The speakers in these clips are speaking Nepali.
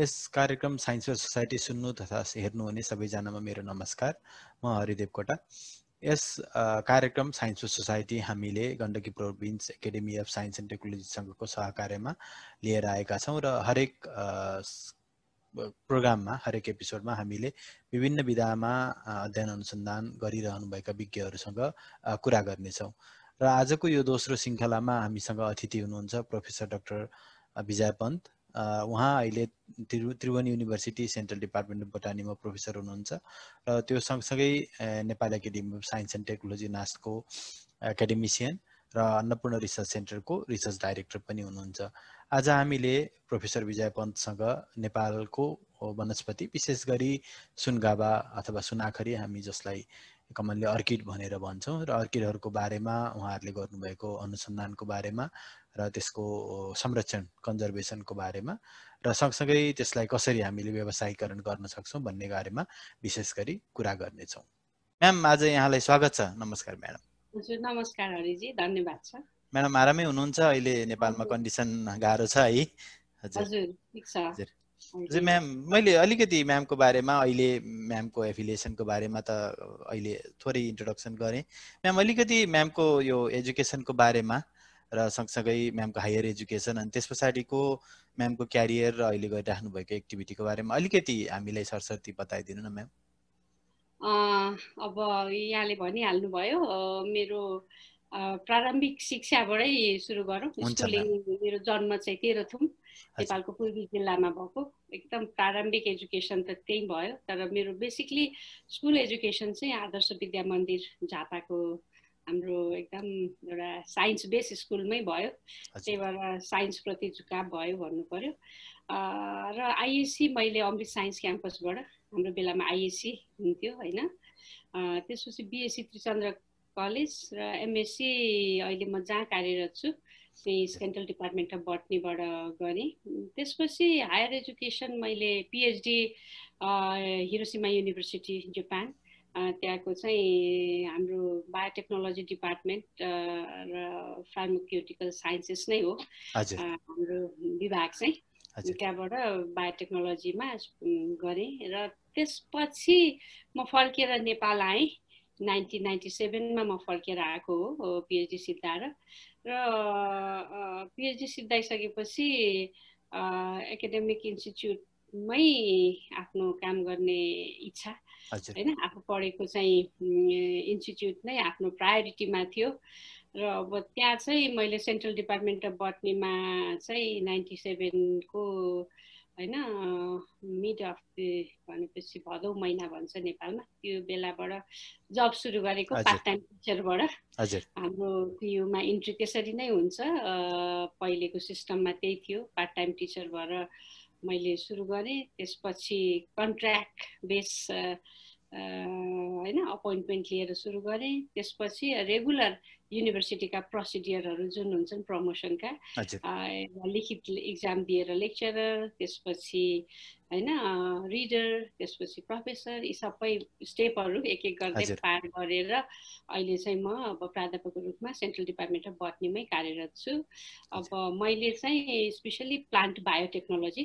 यस कार्यक्रम साइन्स र सोसाइटी सुन्नु तथा हेर्नुहुने सबैजनामा मेरो नमस्कार। म हरिदेव कोटा। यस कार्यक्रम साइन्स र सोसाइटी हामीले Gandaki province academy of science and टेक्नोलोजीसँगको सहकार्यमा लिएर आएका छौँ र हरेक प्रोग्राममा हरेक एपिसोडमा हामीले विभिन्न विधामा अध्ययन अनुसन्धान गरिरहनुभएका विज्ञहरूसँग कुरा गर्नेछौँ। र आजको यो दोस्रो श्रृङ्खलामा हामीसँग अतिथि हुनुहुन्छ प्रोफेसर डाक्टर विजय पन्त। उहाँ अहिले त्रिभु Tribhuvan university central department of बोटानीमा professor हुनुहुन्छ। र त्यो सँगसँगै Nepal academy of science and technology नास्टको academician र अन्नपूर्ण रिसर्च सेन्टरको रिसर्च डाइरेक्टर पनि हुनुहुन्छ। आज हामीले प्रोफेसर विजय पन्तसँग नेपालको वनस्पति विशेष गरी सुनगाबा अथवा सुनाखरी हामी जसलाई कमनले अर्किड भनेर भन्छौँ। र अर्किडहरूको बारेमा उहाँहरूले गर्नुभएको अनुसन्धानको बारेमा र त्यसको संरक्षण कन्जर्भेसनको बारेमा र सँगसँगै त्यसलाई कसरी हामीले व्यवसायीकरण गर्न सक्छौँ भन्ने बारेमा विशेष गरी कुरा गर्नेछौँ। म्याम आज यहाँलाई स्वागत छ। नमस्कार म्याडम। हजुर नमस्कार हरिजी। धन्यवाद छ। म्याडम आरामै हुनुहुन्छ? अहिले नेपालमा कन्डिसन गाह्रो छ है? हजुर। हजुर म्याम मैले अलिकति म्यामको बारेमा अहिले म्यामको एफिलिएसनको बारेमा त अहिले थोरै इन्ट्रोडक्सन गरेँ। म्याम अलिकति म्यामको यो एजुकेसनको बारेमा र सँगसँगै म्यामको हायर एजुकेसन अनि त्यस पछाडिको म्यामको क्यारियर र अहिले गरिराख्नु भएको एक्टिभिटीको बारेमा अलिकति हामीलाई सरसर्ती बताइदिनु न म्याम। अब यहाँले भनिहाल्नुभयो मेरो प्रारम्भिक शिक्षाबाटै सुरु गरौँ। स्कुलिङ मेरो जन्म चाहिँ तेह्रथुम नेपालको पूर्वी जिल्लामा भएको। एकदम प्रारम्भिक एजुकेसन त त्यही भयो तर मेरो बेसिकली स्कुल एजुकेसन चाहिँ आदर्श विद्या मन्दिर झापाको हाम्रो एकदम एउटा साइन्स बेस स्कुलमै भयो। त्यही भएर साइन्सप्रति झुकाव भयो भन्नु पऱ्यो र आइएससी मैले अमृत साइन्स क्याम्पसबाट हाम्रो बेलामा आइएससी हुन्थ्यो होइन? त्यसपछि बिएससी त्रिचन्द्र कलेज र एमएससी अहिले म जहाँ कार्यरत छु चाहिँ सेन्ट्रल डिपार्टमेन्ट अफ बटनीबाट गरेँ। त्यसपछि हायर एजुकेसन मैले पिएचडी हिरोसिमा युनिभर्सिटी जापान त्यहाँको चाहिँ हाम्रो बायोटेक्नोलोजी डिपार्टमेन्ट र फार्मोक्युटिकल साइन्सेस नै हो। हाम्रो विभाग चाहिँ त्यहाँबाट बायोटेक्नोलोजीमा गरेँ र त्यसपछि म फर्केर नेपाल आएँ। नाइन्टिन नाइन्टी सेभेनमा म फर्केर आएको हो पिएचडी सिद्धाएर र। पिएचडी सिद्धाइसकेपछि एकाडेमिक इन्स्टिच्युटमै आफ्नो काम गर्ने इच्छा होइन आफू पढेको चाहिँ इन्स्टिच्युट नै आफ्नो प्रायोरिटीमा थियो। र अब त्यहाँ चाहिँ मैले सेन्ट्रल डिपार्टमेन्ट अफ बटनीमा चाहिँ नाइन्टी सेभेनको होइन मिड अफ द भनेपछि भदौ महिना भन्छ नेपालमा त्यो बेलाबाट जब सुरु गरेको पार्ट टाइम टिचरबाट। हाम्रो पियुमा इन्ट्री त्यसरी नै हुन्छ पहिलेको सिस्टममा त्यही थियो पार्ट टाइम टिचर भएर मैले सुरु गरेँ त्यसपछि कन्ट्र्याक्ट बेस होइन अपोइन्टमेन्ट लिएर सुरु गरेँ त्यसपछि रेगुलर युनिभर्सिटीका प्रोसिडियरहरू जुन हुन्छन् प्रमोसनका लिखित इक्जाम दिएर लेक्चरर त्यसपछि होइन रिडर त्यसपछि प्रोफेसर यी सबै स्टेपहरू एक एक गर्दै पार गरेर अहिले चाहिँ म अब प्राध्यापकको रूपमा सेन्ट्रल डिपार्टमेन्ट अफ बटनीमै कार्यरत छु। अब मैले चाहिँ स्पेसली प्लान्ट बायोटेक्नोलोजी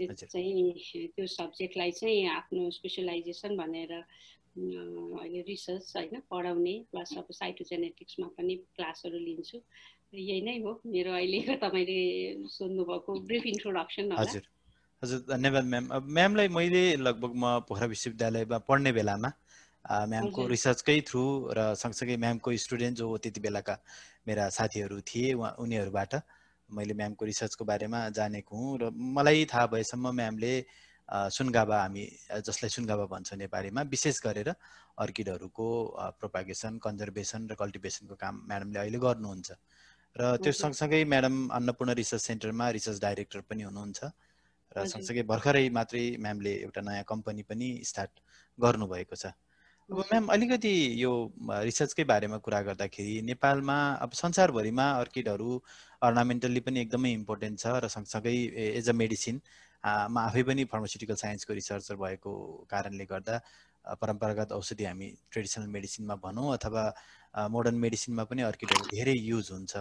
चाहिँ त्यो सब्जेक्टलाई चाहिँ आफ्नो स्पेसलाइजेसन भनेर अहिले रिसर्च होइन पढाउने प्लस अब साइटोजेनेटिक्समा पनि क्लासहरू लिन्छु। यही नै हो मेरो अहिलेको तपाईँले सोध्नुभएको ब्रिफ इन्ट्रोडक्सन हजुर। हजुर धन्यवाद म्याम। अब म्यामलाई मैले लगभग म पोखरा विश्वविद्यालयमा पढ्ने बेलामा म्यामको रिसर्चकै थ्रु र सँगसँगै म्यामको स्टुडेन्ट जो त्यति बेलाका मेरा साथीहरू थिए उहाँ उनीहरूबाट मैले म्यामको रिसर्चको बारेमा जानेको हुँ र मलाई थाहा भएसम्म म्यामले सुनगाबा हामी जसलाई सुनगाबा भन्छ नेपालीमा विशेष गरेर अर्किडहरूको प्रोपागेसन कन्जर्भेसन र कल्टिभेसनको काम म्याडमले अहिले गर्नुहुन्छ। र त्यो सँगसँगै म्याडम अन्नपूर्ण रिसर्च सेन्टरमा रिसर्च डाइरेक्टर पनि हुनुहुन्छ र सँगसँगै भर्खरै मात्रै म्यामले एउटा नयाँ कम्पनी पनि स्टार्ट गर्नुभएको छ। अब म्याम अलिकति यो रिसर्चकै बारेमा कुरा गर्दाखेरि नेपालमा अब संसारभरिमा अर्किडहरू अर्नामेन्टल्ली पनि एकदमै इम्पोर्टेन्ट छ र सँगसँगै एज अ मेडिसिन म आफै पनि फार्मास्युटिकल साइन्सको रिसर्चर भएको कारणले गर्दा परम्परागत औषधि हामी ट्रेडिसनल मेडिसिनमा भनौँ अथवा मोडर्न मेडिसिनमा पनि अर्किडहरू धेरै युज हुन्छ।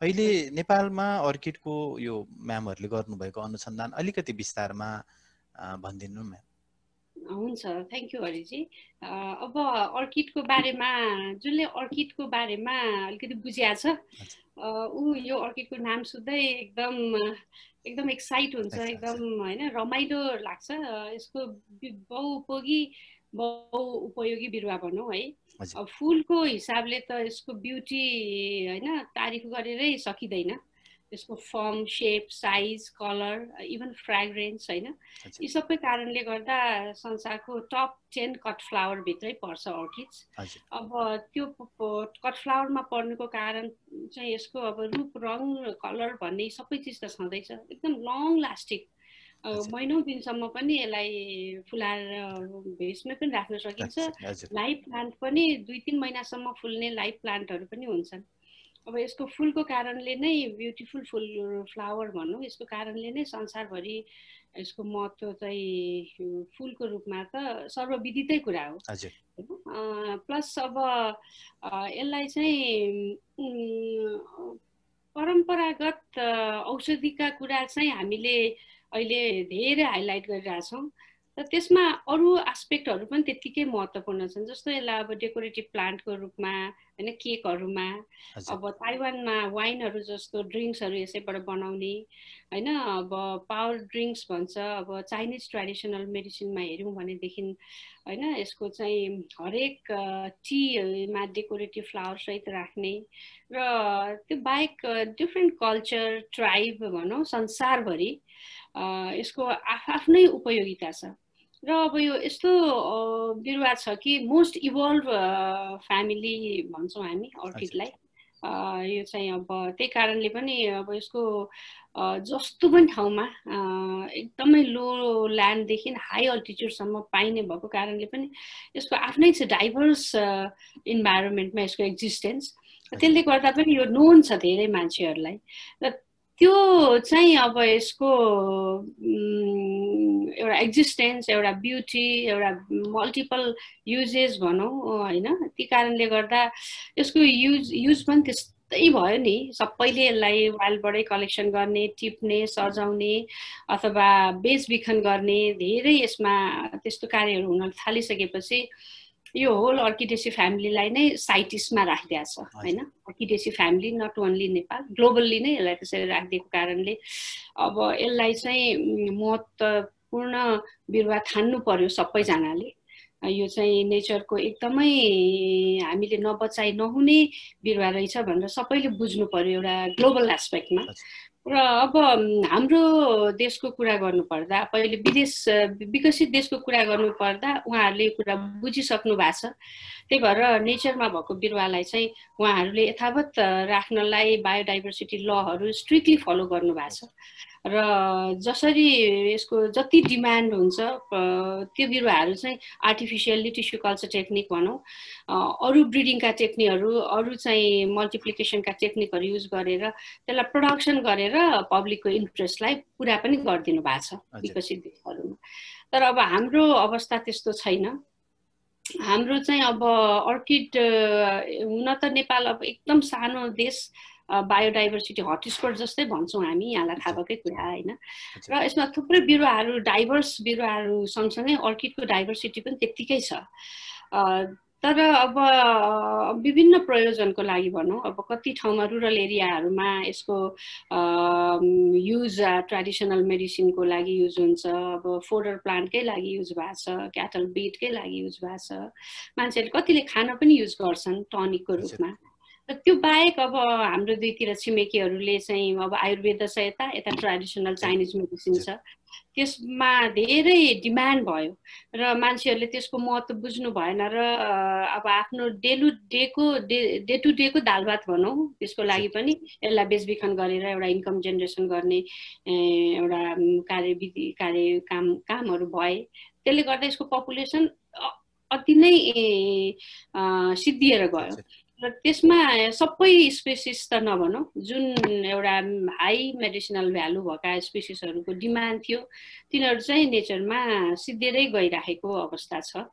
अहिले नेपालमा अर्किडको यो म्यामहरूले गर्नुभएको अनुसन्धान अलिकति विस्तारमा भनिदिनु म्याम। हुन्छ। थ्याङ्क यू हरिजी अब अर्किडको बारेमा जसले अर्किडको बारेमा अलिकति बुझिया छ ऊ यो अर्किडको नाम सुन्दै एकदम एकदम एक्साइट हुन्छ एकदम होइन रमाइलो लाग्छ। यसको बहुउपयोगी बहु उपयोगी बिरुवा भनौँ है। अब फुलको हिसाबले त यसको ब्युटी होइन तारिफ गरेरै सकिँदैन। त्यसको firm shape size colour even fragrance होइन? यी सबै कारणले गर्दा संसारको टप टेन कट फ्लावरभित्रै पर्छ अर्किड्स अब त्यो कट फ्लावरमा पर्नुको कारण चाहिँ यसको अब रूप रङ कलर भन्ने सबै चिज त छँदैछ। एकदम लङ लास्टिङ महिनौ दिनसम्म पनि यसलाई फुलाएर भेस्टमै पनि राख्न सकिन्छ। लाइभ प्लान्ट पनि दुई तिन महिनासम्म फुल्ने लाइभ प्लान्टहरू पनि हुन्छन्। अब यसको फुलको कारणले नै ब्युटिफुल फुल फ्लावर भनौँ यसको कारणले नै संसारभरि यसको महत्त्व चाहिँ फुलको रूपमा त सर्वविदितै कुरा हो। प्लस अब यसलाई चाहिँ परम्परागत औषधिका कुरा चाहिँ हामीले अहिले धेरै हाइलाइट गरिरहेछौँ। र त्यसमा अरू आस्पेक्टहरू पनि त्यत्तिकै महत्त्वपूर्ण छन् जस्तो यसलाई अब डेकोरेटिभ प्लान्टको रूपमा होइन केकहरूमा अब ताइवानमा वाइनहरू जस्तो ड्रिङ्क्सहरू यसैबाट बनाउने होइन अब पावर ड्रिङ्क्स भन्छ अब चाइनिज ट्रेडिसनल मेडिसिनमा हेऱ्यौँ भनेदेखि होइन यसको चाहिँ हरेक टीमा डेकोरेटिभ फ्लावर सहित राख्ने र त्यो बाहेक डिफ्रेन्ट कल्चर ट्राइब भनौँ संसारभरि यसको आफ्नै उपयोगिता छ। र अब यो यस्तो बिरुवा छ कि मोस्ट इभल्भ फ्यामिली भन्छौँ हामी अर्किडलाई। यो चाहिँ अब त्यही कारणले पनि अब यसको जस्तो पनि ठाउँमा एकदमै लो ल्यान्डदेखि हाई अल्टिच्युडसम्म पाइने भएको कारणले पनि यसको आफ्नै छ डाइभर्स इन्भाइरोमेन्टमा यसको एक्जिस्टेन्स त्यसले गर्दा पनि यो नोन छ धेरै मान्छेहरूलाई। र त्यो चाहिँ अब यसको एउटा एक्जिस्टेन्स एउटा ब्युटी एउटा मल्टिपल युजेस भनौँ होइन? ती कारणले गर्दा यसको युज युज पनि त्यस्तै भयो नि। सबैले यसलाई वाइल्डबाटै कलेक्सन गर्ने टिप्ने सजाउने अथवा बेचबिखन गर्ने धेरै यसमा त्यस्तो कार्यहरू हुन थालिसकेपछि यो होल अर्किडेसी फ्यामिलीलाई नै साइटिसमा राखिदिएको छ होइन? Orchidaceae family not only Nepal globally नै यसलाई त्यसरी राखिदिएको कारणले अब यसलाई चाहिँ महत्त्वपूर्ण बिरुवा ठान्नु पर्यो सबैजनाले। यो चाहिँ नेचरको एकदमै हामीले नबचाइ नहुने बिरुवा रहेछ भनेर सबैले बुझ्नु पर्यो एउटा ग्लोबल एस्पेक्टमा। र अब हाम्रो देशको कुरा गर्नुपर्दा पहिले विदेश विकसित देशको कुरा गर्नुपर्दा उहाँहरूले यो कुरा बुझिसक्नु भएको छ। त्यही भएर नेचरमा भएको बिरुवालाई चाहिँ उहाँहरूले यथावत राख्नलाई बायोडाइभर्सिटी लहरू स्ट्रिक्टली फलो गर्नु भएको छ। र जसरी यसको जति डिमान्ड हुन्छ त्यो बिरुवाहरू चाहिँ आर्टिफिसियल्ली टिस्यु कल्चर टेक्निक भनौँ। अरू ब्रिडिङका टेक्निकहरू अरू चाहिँ मल्टिप्लिकेसनका टेक्निकहरू युज गरेर त्यसलाई प्रडक्सन गरेर पब्लिकको इन्ट्रेस्टलाई पुरा पनि गरिदिनु भएको छ विकसित देशहरूमा तर अब हाम्रो अवस्था त्यस्तो छैन। हाम्रो चाहिँ अब अर्किड हुन त नेपाल अब एकदम सानो देश। बायोडाइभर्सिटी हटस्पट जस्तै भन्छौँ हामी यहाँलाई थाहा भएकै कुरा होइन। र यसमा थुप्रै बिरुवाहरू डाइभर्स बिरुवाहरू सँगसँगै अर्किडको डाइभर्सिटी पनि त्यत्तिकै छ। तर अब विभिन्न प्रयोजनको लागि भनौँ अब कति ठाउँमा रुरल एरियाहरूमा यसको युज ट्रेडिसनल मेडिसिनको लागि युज हुन्छ अब फोडर प्लान्टकै लागि युज भएको छ क्याटल बिटकै लागि युज भएको छ। मान्छेहरूले कतिले खान पनि युज गर्छन् टनिकको रूपमा। र त्यो बाहेक अब हाम्रो दुईतिर छिमेकीहरूले चाहिँ अब आयुर्वेद छ यता यता ट्रेडिसनल चाइनिज मेडिसिन छ। त्यसमा धेरै डिमान्ड भयो र मान्छेहरूले त्यसको महत्त्व बुझ्नु भएन र अब आफ्नो डेलु डेको डे डे टु डेको दाल भात भनौँ त्यसको लागि पनि यसलाई बेचबिखन गरेर एउटा इन्कम जेनेरेसन गर्ने एउटा कार्यविधि कार्य काम कामहरू भए त्यसले गर्दा यसको पपुलेसन अति नै सिद्धिएर गयो। त्यसमा सबै स्पेसिस त नभनौँ। जुन एउटा हाई मेडिसिनल भ्यालु भएका स्पेसिसहरूको डिमान्ड थियो तिनीहरू चाहिँ नेचरमा सिद्धिँदै गइराखेको अवस्था छ।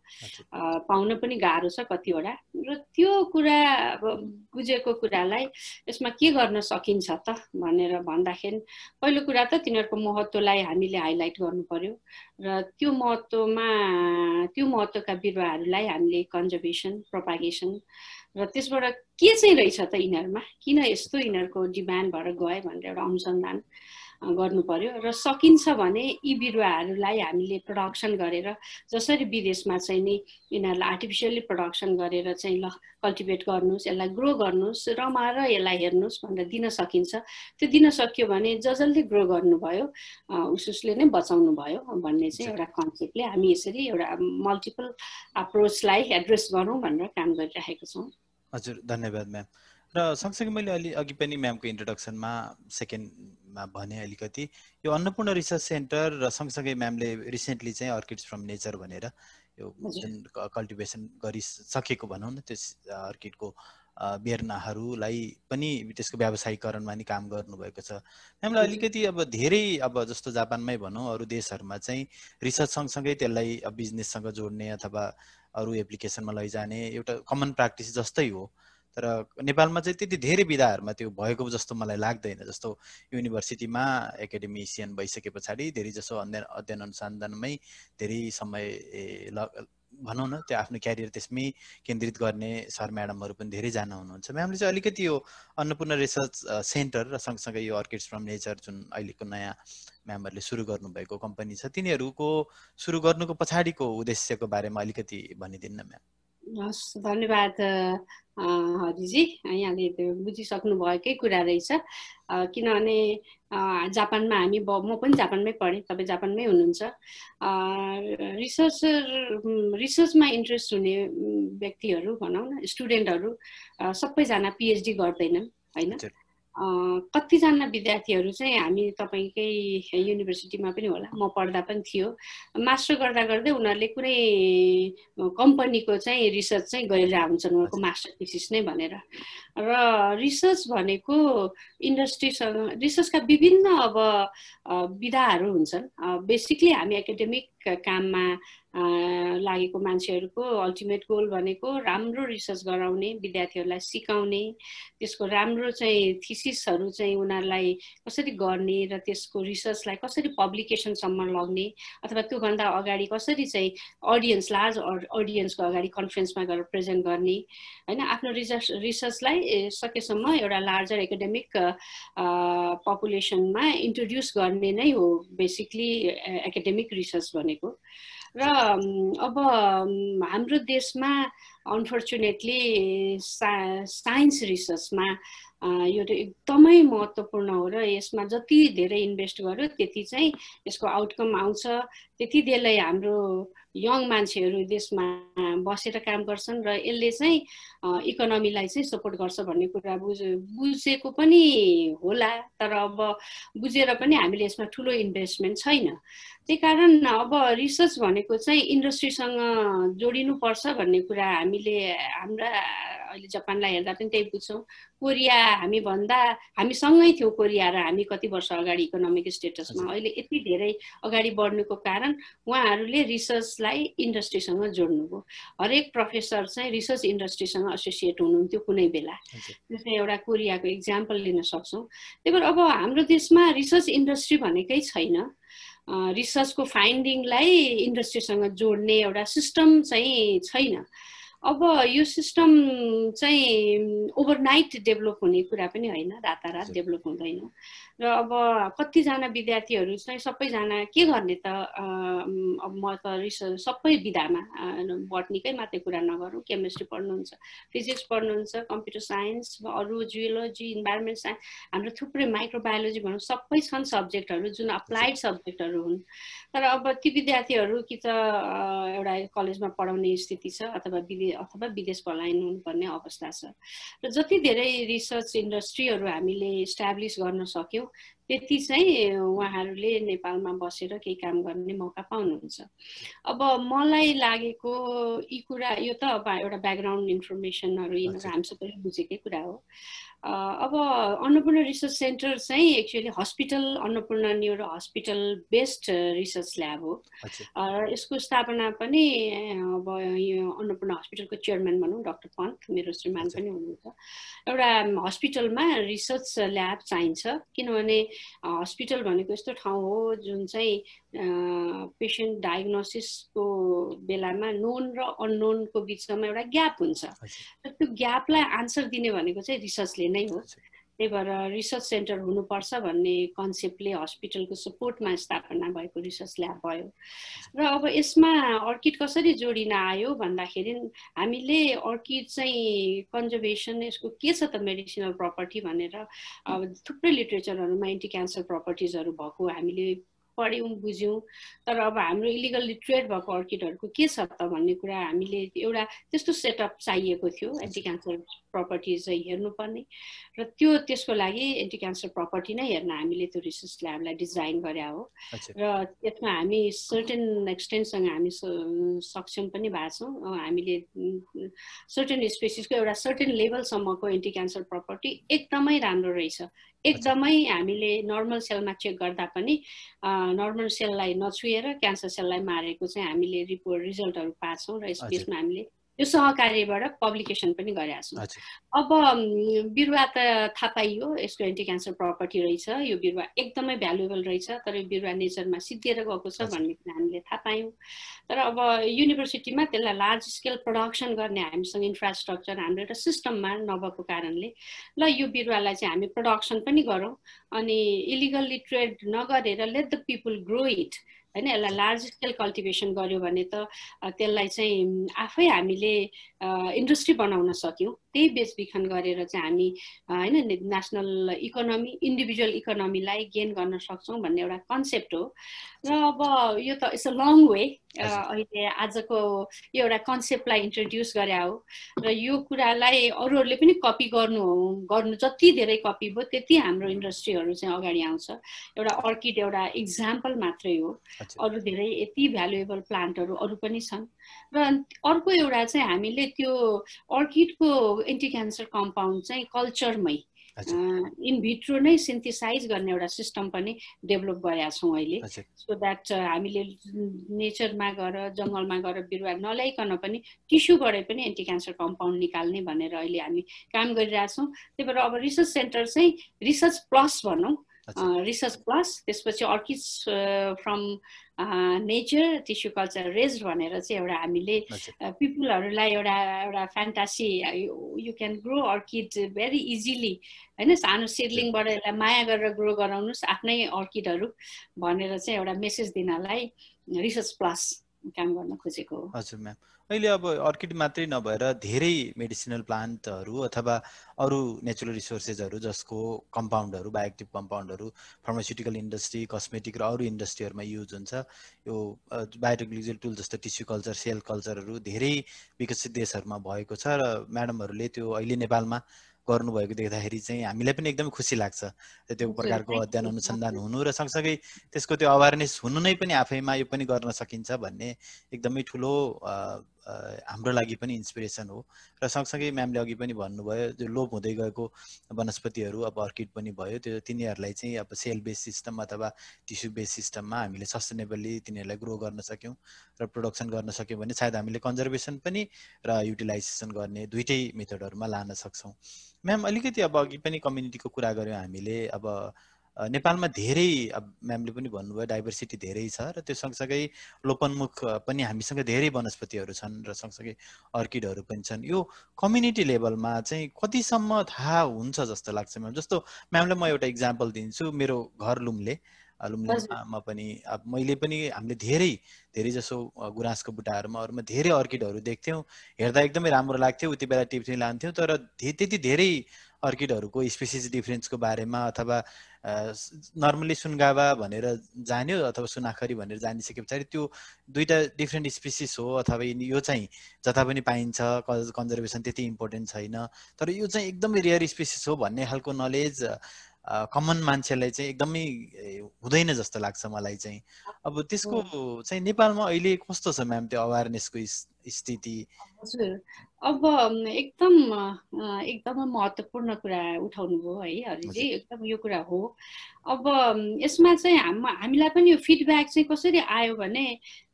पाउन पनि गाह्रो छ कतिवटा। र त्यो कुरा अब बुझेको कुरालाई यसमा के गर्न सकिन्छ त भनेर भन्दाखेरि पहिलो कुरा त तिनीहरूको महत्त्वलाई हामीले हाइलाइट गर्नु पर्यो र त्यो महत्त्वमा त्यो महत्त्वका बिरुवाहरूलाई हामीले कन्जर्भेसन प्रोपागेसन र त्यसबाट के चाहिँ रहेछ त यिनीहरूमा? किन यस्तो यिनीहरूको डिमान्ड भएर गयो भनेर एउटा अनुसन्धान गर्नु पर्यो र सकिन्छ भने यी बिरुवाहरूलाई हामीले प्रडक्सन गरेर जसरी विदेशमा चाहिँ नि यिनीहरूलाई आर्टिफिसियली प्रडक्सन गरेर चाहिँ ल कल्टिभेट गर्नुहोस् यसलाई ग्रो गर्नुहोस् रमाएर यसलाई हेर्नुहोस् भनेर दिन सकिन्छ। त्यो दिन सक्यो भने ज जसले ग्रो गर्नुभयो उस उसले नै बचाउनु भयो भन्ने चाहिँ एउटा कन्सेप्टले हामी यसरी एउटा मल्टिपल अप्रोचलाई एड्रेस गरौँ भनेर काम गरिराखेको छौँ। हजुर धन्यवाद म्याम। र सँगसँगै मैले अलि अघि पनि म्यामको इन्ट्रोडक्सनमा सेकेन्डमा भने अलिकति। यो अन्नपूर्ण रिसर्च सेन्टर र सँगसँगै म्यामले रिसेन्टली चाहिँ अर्किड्स फ्रम नेचर भनेर यो जुन कल्टिभेसन गरिसकेको भनौँ न त्यस अर्किडको बेर्नाहरूलाई पनि त्यसको व्यावसायिकरणमा नि काम गर्नुभएको छ। म्यामलाई अलिकति अब धेरै अब जस्तो जापानमै भनौँ अरू देशहरूमा चाहिँ रिसर्च सँगसँगै त्यसलाई बिजनेससँग जोड्ने अथवा अरू एप्लिकेसनमा लैजाने एउटा कमन प्र्याक्टिस जस्तै हो। तर नेपालमा चाहिँ त्यति धेरै विधाहरूमा त्यो भएको जस्तो मलाई लाग्दैन जस्तो युनिभर्सिटीमा एकाडेमिसियन भइसके पछाडि धेरै जसो अध्ययन अध्ययन अनुसन्धानमै धेरै समय भनौँ न त्यो आफ्नो क्यारियर त्यसमै केन्द्रित गर्ने सर म्याडमहरू पनि धेरैजना हुनुहुन्छ। म्यामले चाहिँ अलिकति यो अन्नपूर्ण रिसर्च सेन्टर र सँगसँगै यो अर्किड्स फ्रम नेचर जुन अहिलेको नयाँ म्यामहरूले सुरु गर्नुभएको कम्पनी छ तिनीहरूको सुरु गर्नुको पछाडिको उद्देश्यको बारेमा अलिकति भनिदिनु न म्याम। हस् धन्यवाद हरिजी यहाँले त्यो बुझिसक्नु भएकै कुरा रहेछ। किनभने जापानमा हामी म पनि जापानमै पढेँ तपाईँ जापानमै हुनुहुन्छ। रिसर्चर रिसर्चमा इन्ट्रेस्ट हुने व्यक्तिहरू भनौँ न स्टुडेन्टहरू सबैजना पिएचडी गर्दैनन् होइन? कतिजना विद्यार्थीहरू चाहिँ हामी तपाईँकै युनिभर्सिटीमा पनि होला म पढ्दा पनि थियो। मास्टर गर्दा गर्दै उनीहरूले कुनै कम्पनीको चाहिँ रिसर्च चाहिँ गरिरहेको हुन्छन् उनीहरूको मास्टर थिसिस नै भनेर। र रिसर्च भनेको इन्डस्ट्रीसँग रिसर्चका विभिन्न अब विधाहरू हुन्छन्। बेसिकली हामी एकाडेमिक काममा लागेको मान्छेहरूको अल्टिमेट गोल भनेको राम्रो रिसर्च गराउने विद्यार्थीहरूलाई सिकाउने त्यसको राम्रो चाहिँ थिसिसहरू चाहिँ उनीहरूलाई कसरी गर्ने र त्यसको रिसर्चलाई कसरी पब्लिकेसनसम्म लग्ने अथवा त्योभन्दा अगाडि कसरी चाहिँ अडियन्स लार्ज अडियन्सको अगाडि कन्फरेन्समा गएर प्रेजेन्ट गर्ने होइन? आफ्नो रिसर्च रिसर्चलाई सकेसम्म एउटा लार्जर एकाडेमिक पपुलेसनमा इन्ट्रोड्युस गर्ने नै हो बेसिकली एकाडेमिक रिसर्च भनेको। र अब हाम्रो देशमा अनफर्चुनेटली सा साइन्स रिसर्चमा यो एकदमै महत्त्वपूर्ण हो र यसमा जति धेरै इन्भेस्ट गर्यो त्यति चाहिँ यसको आउटकम आउँछ। त्यति धेरै हाम्रो यङ मान्छेहरू देशमा बसेर काम गर्छन् र यसले चाहिँ इकोनोमीलाई चाहिँ सपोर्ट गर्छ भन्ने कुरा बुझ बुझेको पनि होला। तर अब बुझेर पनि हामीले यसमा ठुलो इन्भेस्टमेन्ट छैन। त्यही कारण अब रिसर्च भनेको चाहिँ इन्डस्ट्रीसँग जोडिनुपर्छ भन्ने कुरा हामीले हाम्रा अहिले जापानलाई हेर्दा पनि त्यही बुझ्छौँ। कोरिया हामी भन्दा हामी सँगै थियौँ कोरिया र हामी कति वर्ष अगाडि इकोनोमिक स्टेटसमा अहिले यति धेरै अगाडि बढ्नुको कारण उहाँहरूले रिसर्चलाई इन्डस्ट्रीसँग जोड्नुभयो। हरेक प्रोफेसर चाहिँ रिसर्च इन्डस्ट्रीसँग एसोसिएट हुनुहुन्थ्यो कुनै बेला। त्यसमा एउटा कोरियाको इक्जाम्पल लिन सक्छौँ। त्यही भएर अब हाम्रो देशमा रिसर्च इन्डस्ट्री भनेकै छैन। रिसर्चको फाइन्डिङलाई इन्डस्ट्रीसँग जोड्ने एउटा सिस्टम चाहिँ छैन। अब यो सिस्टम चाहिँ ओभरनाइट डेभलप हुने कुरा पनि होइन रातारात डेभलप हुँदैन। र अब कतिजना विद्यार्थीहरू चाहिँ सबैजना के गर्ने त अब म त रिसर्च सबै विधामा बटनीकै मात्रै कुरा नगरौँ केमिस्ट्री पढ्नुहुन्छ फिजिक्स पढ्नुहुन्छ कम्प्युटर साइन्स अरू जियोलोजी इन्भाइरोमेन्ट साइन्स हाम्रो थुप्रै माइक्रोबायोलोजी भनौँ सबै छन् सब्जेक्टहरू जुन अप्लाइड सब्जेक्टहरू हुन्। तर अब ती विद्यार्थीहरू कि त एउटा कलेजमा पढाउने स्थिति छ अथवा विदे अथवा विदेश पलायन हुनुपर्ने अवस्था छ। र जति धेरै रिसर्च इन्डस्ट्रीहरू हामीले इस्टाब्लिस गर्न सक्यौँ त्यति चाहिँ उहाँहरूले नेपालमा बसेर केही काम गर्ने मौका पाउनुहुन्छ। अब मलाई लागेको यी कुरा यो त अब एउटा ब्याकग्राउन्ड इन्फर्मेसनहरू यिनीहरू हामी सबैले बुझेकै कुरा हो। अब अन्नपूर्ण रिसर्च सेन्टर चाहिँ actually hospital Annapurna neuro hospital based research lab हो। र यसको स्थापना पनि अब यो अन्नपूर्ण हस्पिटलको चेयरम्यान भनौँ डक्टर पन्त मेरो श्रीमान पनि हुनुहुन्छ। एउटा हस्पिटलमा रिसर्च ल्याब चाहिन्छ। किनभने हस्पिटल भनेको यस्तो ठाउँ हो जुन चाहिँ पेसेन्ट डायग्नोसिसको बेलामा नोन र अननोनको बिचमा एउटा ग्याप हुन्छ। र त्यो ग्यापलाई आन्सर दिने भनेको चाहिँ रिसर्चले नै हो। त्यही भएर रिसर्च सेन्टर हुनुपर्छ भन्ने कन्सेप्टले हस्पिटलको सपोर्टमा स्थापना भएको रिसर्च ल्याब भयो। र अब यसमा अर्किड कसरी जोडिन आयो भन्दाखेरि हामीले अर्किड चाहिँ कन्जर्भेसन यसको के छ त मेडिसिनल प्रपर्टी भनेर अब थुप्रै लिट्रेचरहरूमा एन्टी क्यान्सर प्रपर्टिजहरू भएको हामीले पढ्यौँ बुझ्यौँ। तर अब हाम्रो इलिगल्ली ट्रेड भएको अर्किडहरूको के छ त भन्ने कुरा हामीले एउटा त्यस्तो सेटअप चाहिएको थियो एन्टी क्यान्सर प्रपर्टिज चाहिँ हेर्नुपर्ने। र त्यो त्यसको लागि एन्टी क्यान्सर प्रपर्टी नै हेर्न हामीले त्यो रिसर्च ल्याबलाई डिजाइन गरे हो। र त्यसमा हामी सर्टेन एक्सटेन्टसँग हामी सक्षम पनि भएको छौँ। हामीले सर्टेन स्पेसिसको एउटा सर्टेन लेभलसम्मको एन्टी क्यान्सर प्रपर्टी एकदमै राम्रो रहेछ। एकदमै हामीले नर्मल सेलमा चेक गर्दा पनि नर्मल सेललाई नछुएर क्यान्सर सेललाई मारेको चाहिँ हामीले रिपोर्ट रिजल्टहरू पाएको र यसमा हामीले यो सहकार्यबाट पब्लिकेसन पनि गरेका छौँ। अब बिरुवा त थाहा पाइयो यसको एन्टी क्यान्सर प्रपर्टी रहेछ यो बिरुवा एकदमै भ्यालुएबल रहेछ तर यो बिरुवा नेचरमा सिद्धिएर गएको छ भन्ने कुरा हामीले थाहा पायौँ। तर अब युनिभर्सिटीमा त्यसलाई लार्ज स्केल प्रडक्सन गर्ने हामीसँग इन्फ्रास्ट्रक्चर हाम्रो एउटा सिस्टममा नभएको कारणले ल यो बिरुवालाई चाहिँ हामी प्रडक्सन पनि गरौँ अनि इलिगल्ली ट्रेड नगरेर let the people grow it होइन यसलाई लार्ज स्केल कल्टिभेसन गऱ्यो भने त त्यसलाई चाहिँ आफै हामीले इन्डस्ट्री बनाउन सक्यौँ। त्यही बेचबिखन गरेर चाहिँ हामी होइन नेसनल इकोनोमी इन्डिभिजुअल इकोनोमीलाई गेन गर्न सक्छौँ भन्ने एउटा कन्सेप्ट हो। र अब यो त इट्स अ लङ वे अहिले आजको यो एउटा कन्सेप्टलाई इन्ट्रोड्युस गरे हो। र यो कुरालाई अरूहरूले पनि कपी गर्नु गर्नु जति धेरै कपी भयो त्यति हाम्रो इन्डस्ट्रीहरू चाहिँ अगाडि आउँछ। एउटा अर्किड एउटा इक्जाम्पल मात्रै हो। अरू धेरै यति भ्यालुएबल प्लान्टहरू अरू पनि छन्। र अर्को एउटा चाहिँ हामीले त्यो अर्किडको एन्टी क्यान्सर कम्पाउन्ड चाहिँ कल्चरमै इन भिट्रो नै सिन्थेसाइज गर्ने एउटा सिस्टम पनि डेभलप गरेका छौँ अहिले। सो द्याट हामीले नेचरमा गएर जङ्गलमा गएर बिरुवा नल्याइकन पनि टिस्युबाट पनि एन्टी क्यान्सर कम्पाउन्ड निकाल्ने भनेर अहिले हामी काम गरिरहेछौँ। त्यही भएर अब रिसर्च सेन्टर चाहिँ रिसर्च प्लस भनौँ। रिसर्च प्लस त्यसपछि orchids from nature tissue culture raise भनेर चाहिँ एउटा हामीले पिपुलहरूलाई एउटा एउटा fantasy you can grow orchid very easily होइन सानो सिडलिङबाट यसलाई माया गरेर ग्रो गराउनुहोस् आफ्नै अर्किडहरू भनेर चाहिँ एउटा मेसेज दिनलाई रिसर्च प्लस काम गर्न खोजेको हो। हजुर म्याम अहिले अब अर्किड मात्रै नभएर धेरै मेडिसिनल प्लान्टहरू अथवा अरू नेचुरल रिसोर्सेसहरू जसको कम्पाउन्डहरू बायोएक्टिभ कम्पाउन्डहरू फार्मास्युटिकल इन्डस्ट्री कस्मेटिक र अरू इन्डस्ट्रीहरूमा युज हुन्छ। यो बायोटेक्नोलोजिकल टुल जस्तो टिस्यु कल्चर सेल कल्चरहरू धेरै विकसित देशहरूमा भएको छ र म्याडमहरूले त्यो अहिले नेपालमा गर्नुभएको देख्दाखेरि चाहिँ हामीलाई पनि एकदमै खुसी लाग्छ त्यो प्रकारको अध्ययन अनुसन्धान हुनु र सँगसँगै त्यसको त्यो अवेरनेस हुनु नै पनि आफैमा यो पनि गर्न सकिन्छ भन्ने एकदमै ठुलो हाम्रो लागि पनि इन्सपिरेसन हो। र सँगसँगै म्यामले अघि पनि भन्नुभयो जो लोप हुँदै गएको वनस्पतिहरू अब अर्किड पनि भयो त्यो तिनीहरूलाई चाहिँ अब सेल बेस सिस्टम अथवा टिस्यु बेस सिस्टममा हामीले सस्टेनेबली तिनीहरूलाई ग्रो गर्न सक्यौँ र प्रोडक्सन गर्न सक्यौँ भने सायद हामीले कन्जर्भेसन पनि र युटिलाइजेसन गर्ने दुइटै मेथडहरूमा लान सक्छौँ। म्याम अलिकति अब अघि पनि कम्युनिटीको कुरा गऱ्यौँ हामीले अब नेपालमा धेरै अब म्यामले पनि भन्नुभयो डाइभर्सिटी धेरै छ र त्यो सँगसँगै लोपन्मुख पनि हामीसँग धेरै वनस्पतिहरू छन् र सँगसँगै अर्किडहरू पनि छन्। यो कम्युनिटी लेभलमा चाहिँ कतिसम्म थाहा हुन्छ जस्तो लाग्छ म्याम? जस्तो म्यामलाई म एउटा इक्जाम्पल दिन्छु मेरो घर लुम्ले। लुम्लेमा पनि अब मैले पनि हामीले धेरै धेरै जसो गुराँसको बुट्टाहरूमा अरूमा धेरै अर्किडहरू देख्थ्यौँ हेर्दा एकदमै राम्रो लाग्थ्यो उति बेला टिप्थ्यौँ लान्थ्यौँ तर त्यति धेरै अर्किडहरूको स्पेसिस डिफ्रेन्सको बारेमा अथवा नर्मली सुनगावा भनेर जान्यो अथवा सुनाखरी भनेर जानिसके पछाडि त्यो दुईवटा डिफ्रेन्ट स्पिसिस हो अथवा यो चाहिँ जता पनि पाइन्छ कन्जर्भेसन त्यति इम्पोर्टेन्ट छैन। तर यो चाहिँ एकदमै रियर स्पिसिस हो भन्ने खालको नलेज कमन मान्छेलाई चाहिँ एकदमै हुँदैन जस्तो लाग्छ मलाई चाहिँ। अब त्यसको चाहिँ नेपालमा अहिले कस्तो छ म्याम त्यो अवेरनेसको स्थिति। हजुर। अब एकदम एकदमै महत्त्वपूर्ण कुरा उठाउनु भयो है हरिजी एकदम यो कुरा हो। अब यसमा चाहिँ हाम हामीलाई पनि यो फिडब्याक चाहिँ कसरी आयो भने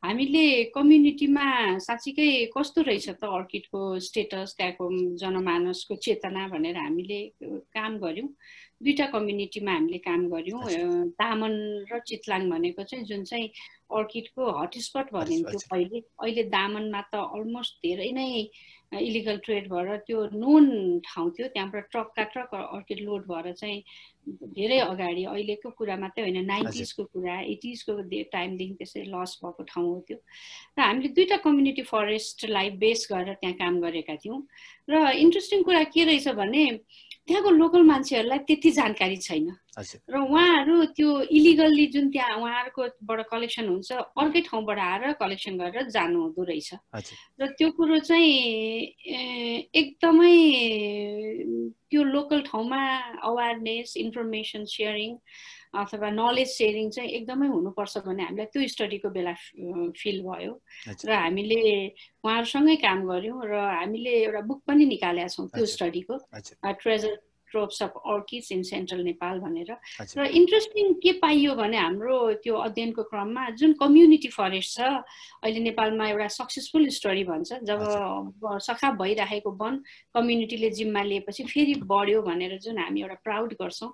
हामीले कम्युनिटीमा साँच्चीकै कस्तो रहेछ त अर्किडको स्टेटस त्यहाँको जनमानसको चेतना भनेर हामीले काम गऱ्यौँ। दुईवटा कम्युनिटीमा हामीले काम गऱ्यौँ तामन र चितलाङ भनेको चाहिँ जुन चाहिँ अर्किडको हटस्पट भनिन्थ्यो पहिले अहिले दामनमा त अलमोस्ट धेरै नै इलिगल ट्रेड भएर त्यो नोन ठाउँ थियो त्यहाँबाट ट्रकका ट्रक अर्किड लोड भएर चाहिँ धेरै अगाडि अहिलेको कुरा मात्रै होइन नाइन्टिजको कुरा एटिजको टाइमदेखि त्यसरी लस भएको ठाउँ हो त्यो। र हामीले दुईवटा कम्युनिटी फरेस्टलाई बेस गरेर त्यहाँ काम गरेका थियौँ। र इन्ट्रेस्टिङ कुरा के रहेछ भने त्यहाँको लोकल मान्छेहरूलाई त्यति जानकारी छैन। र उहाँहरू त्यो इलिगल्ली जुन त्यहाँ उहाँहरूकोबाट कलेक्सन हुन्छ अर्कै ठाउँबाट आएर कलेक्सन गरेर जानु हुँदो रहेछ र त्यो कुरो चाहिँ एकदमै त्यो लोकल ठाउँमा अवेरनेस इन्फर्मेसन सेयरिङ अथवा नलेज सेयरिङ चाहिँ एकदमै हुनुपर्छ भन्ने हामीलाई त्यो स्टडीको बेला फिल भयो। र हामीले उहाँहरूसँगै काम गऱ्यौँ र हामीले एउटा बुक पनि निकालेका छौँ त्यो स्टडीको treasure troves of orchids in central Nepal भनेर। र इन्ट्रेस्टिङ के पाइयो भने हाम्रो त्यो अध्ययनको क्रममा जुन कम्युनिटी फरेस्ट छ अहिले नेपालमा एउटा सक्सेसफुल स्टोरी भन्छ जब सखा भइराखेको वन कम्युनिटीले जिम्मा लिएपछि फेरि बढ्यो भनेर जुन हामी एउटा प्राउड गर्छौँ।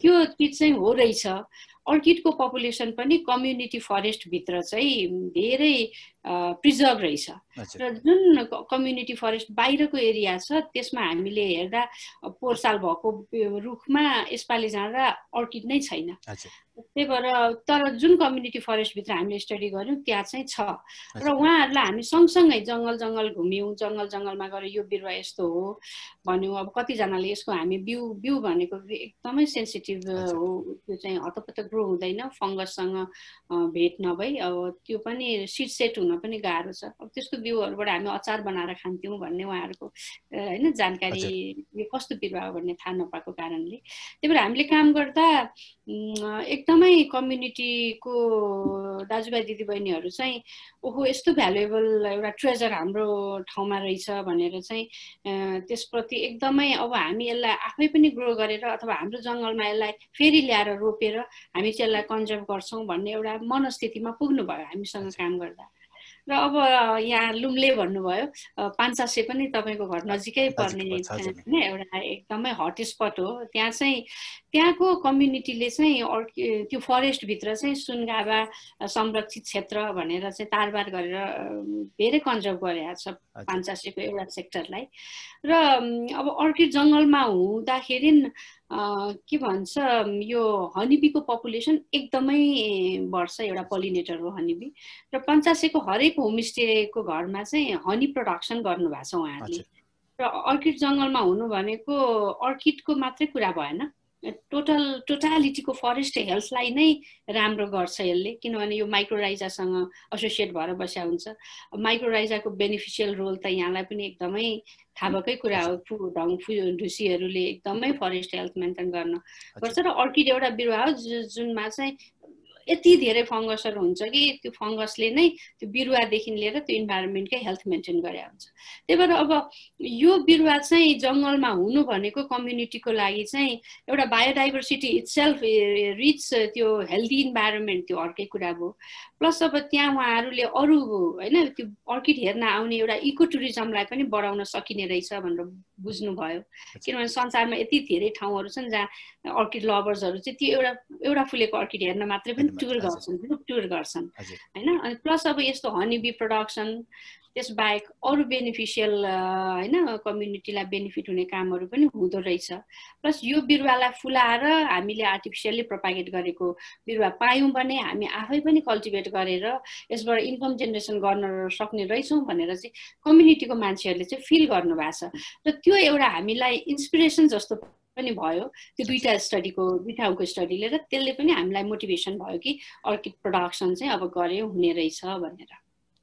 त्यो चिज चाहिँ हो रहेछ। अर्किडको पपुलेसन पनि कम्युनिटी फरेस्टभित्र चाहिँ धेरै प्रिजर्भ रहेछ। र जुन कम्युनिटी फरेस्ट बाहिरको एरिया छ त्यसमा हामीले हेर्दा पोहोर साल भएको रुखमा यसपालि जाँदा अर्किड नै छैन। त्यही भएर तर जुन कम्युनिटी फरेस्टभित्र हामीले स्टडी गऱ्यौँ त्यहाँ चाहिँ छ। र उहाँहरूलाई हामी सँगसँगै जङ्गल जङ्गल घुम्यौँ जङ्गल जङ्गलमा गएर यो बिरुवा यस्तो हो भन्यौँ। अब कतिजनाले यसको हामी बिउ बिउ भनेको एकदमै सेन्सिटिभ हो। त्यो चाहिँ हतपत ग्रो हुँदैन फङ्गससँग भेट नभई। अब त्यो पनि सिट सेट हुन पनि गाह्रो छ। अब त्यस्तो बिउहरूबाट हामी अचार बनाएर खान्थ्यौँ भन्ने उहाँहरूको होइन जानकारी यो कस्तो बिरुवा हो भन्ने थाहा नपाएको कारणले। त्यही भएर हामीले काम गर्दा एकदमै कम्युनिटीको दाजुभाइ दिदीबहिनीहरू चाहिँ ओहो यस्तो भ्यालुएबल एउटा ट्रेजर हाम्रो ठाउँमा रहेछ भनेर चाहिँ त्यसप्रति एकदमै अब हामी यसलाई आफै पनि ग्रो गरेर अथवा हाम्रो जङ्गलमा यसलाई फेरि ल्याएर रोपेर हामी चाहिँ यसलाई कन्जर्भ गर्छौँ भन्ने एउटा मनस्थितिमा पुग्नुभयो हामीसँग काम गर्दा। र अब यहाँ लुम्ले भन्नुभयो पान्चासे पनि तपाईँको घर नजिकै पर्ने होइन एउटा एकदमै हट स्पट हो। त्यहाँ चाहिँ त्यहाँको कम्युनिटीले चाहिँ त्यो फरेस्टभित्र चाहिँ सुनगाबा संरक्षित क्षेत्र भनेर चाहिँ तारबार गरेर धेरै कन्जर्भ गरेका छ पान्चासेको एउटा सेक्टरलाई र अब अर्किड जङ्गलमा हुँदाखेरि के भन्छ यो हनिबीको पपुलेसन एकदमै बढ्छ एउटा पोलिनेटर हो हनिबी। र पञ्चासेको हरेक होमस्टेको घरमा चाहिँ हनी प्रडक्सन गर्नुभएको छ उहाँहरूले। र अर्किड जङ्गलमा हुनु भनेको अर्किडको मात्रै कुरा भएन। टोटल टोटालिटीको फरेस्ट हेल्थलाई नै राम्रो गर्छ यसले किनभने यो माइक्रोराइजासँग एसोसिएट भएर बस्या हुन्छ माइक्रोराइजाको बेनिफिसियल रोल त यहाँलाई पनि एकदमै थाहा भएकै कुरा हो फु ढङ फु ढुसीहरूले एकदमै फरेस्ट हेल्थ मेन्टेन गर्न गर्छ। र अर्किड एउटा बिरुवा हो जुनमा चाहिँ यति धेरै फङ्गसहरू हुन्छ कि त्यो फङ्गसले नै त्यो बिरुवादेखि लिएर त्यो इन्भाइरोमेन्टकै हेल्थ मेन्टेन गरे हुन्छ। त्यही भएर अब यो बिरुवा चाहिँ जङ्गलमा हुनु भनेको कम्युनिटीको लागि चाहिँ एउटा बायोडाइभर्सिटी इट्सेल्फ रिच त्यो हेल्दी इन्भाइरोमेन्ट त्यो अर्कै कुरा भयो प्लस अब त्यहाँ उहाँहरूले अरू होइन त्यो अर्किड हेर्न आउने एउटा इको टुरिज्मलाई पनि बढाउन सकिने रहेछ भनेर बुझ्नुभयो। किनभने संसारमा यति धेरै ठाउँहरू छन् जहाँ अर्किड लभर्सहरू चाहिँ त्यो एउटा एउटा फुलेको अर्किड हेर्न मात्रै पनि टुर गर्छन् ग्रुप टुर गर्छन्। होइन? अनि प्लस अब यस्तो हनिबी प्रडक्सन त्यसबाहेक अरू बेनिफिसियल होइन कम्युनिटीलाई बेनिफिट हुने कामहरू पनि हुँदो रहेछ। प्लस यो बिरुवालाई फुलाएर हामीले आर्टिफिसियल्ली प्रोपागेट गरेको बिरुवा पायौँ भने हामी आफै पनि कल्टिभेट गरेर यसबाट इन्कम जेनेरेसन गर्न सक्ने रहेछौँ भनेर चाहिँ कम्युनिटीको मान्छेहरूले चाहिँ फिल गर्नुभएको छ। र त्यो एउटा हामीलाई इन्सपिरेसन जस्तो पनि भयो। त्यो दुईवटा स्टडीको दुई ठाउँको स्टडीले र त्यसले पनि हामीलाई मोटिभेसन भयो कि अर्किड प्रडक्सन चाहिँ अब गऱ्यो हुने रहेछ भनेर।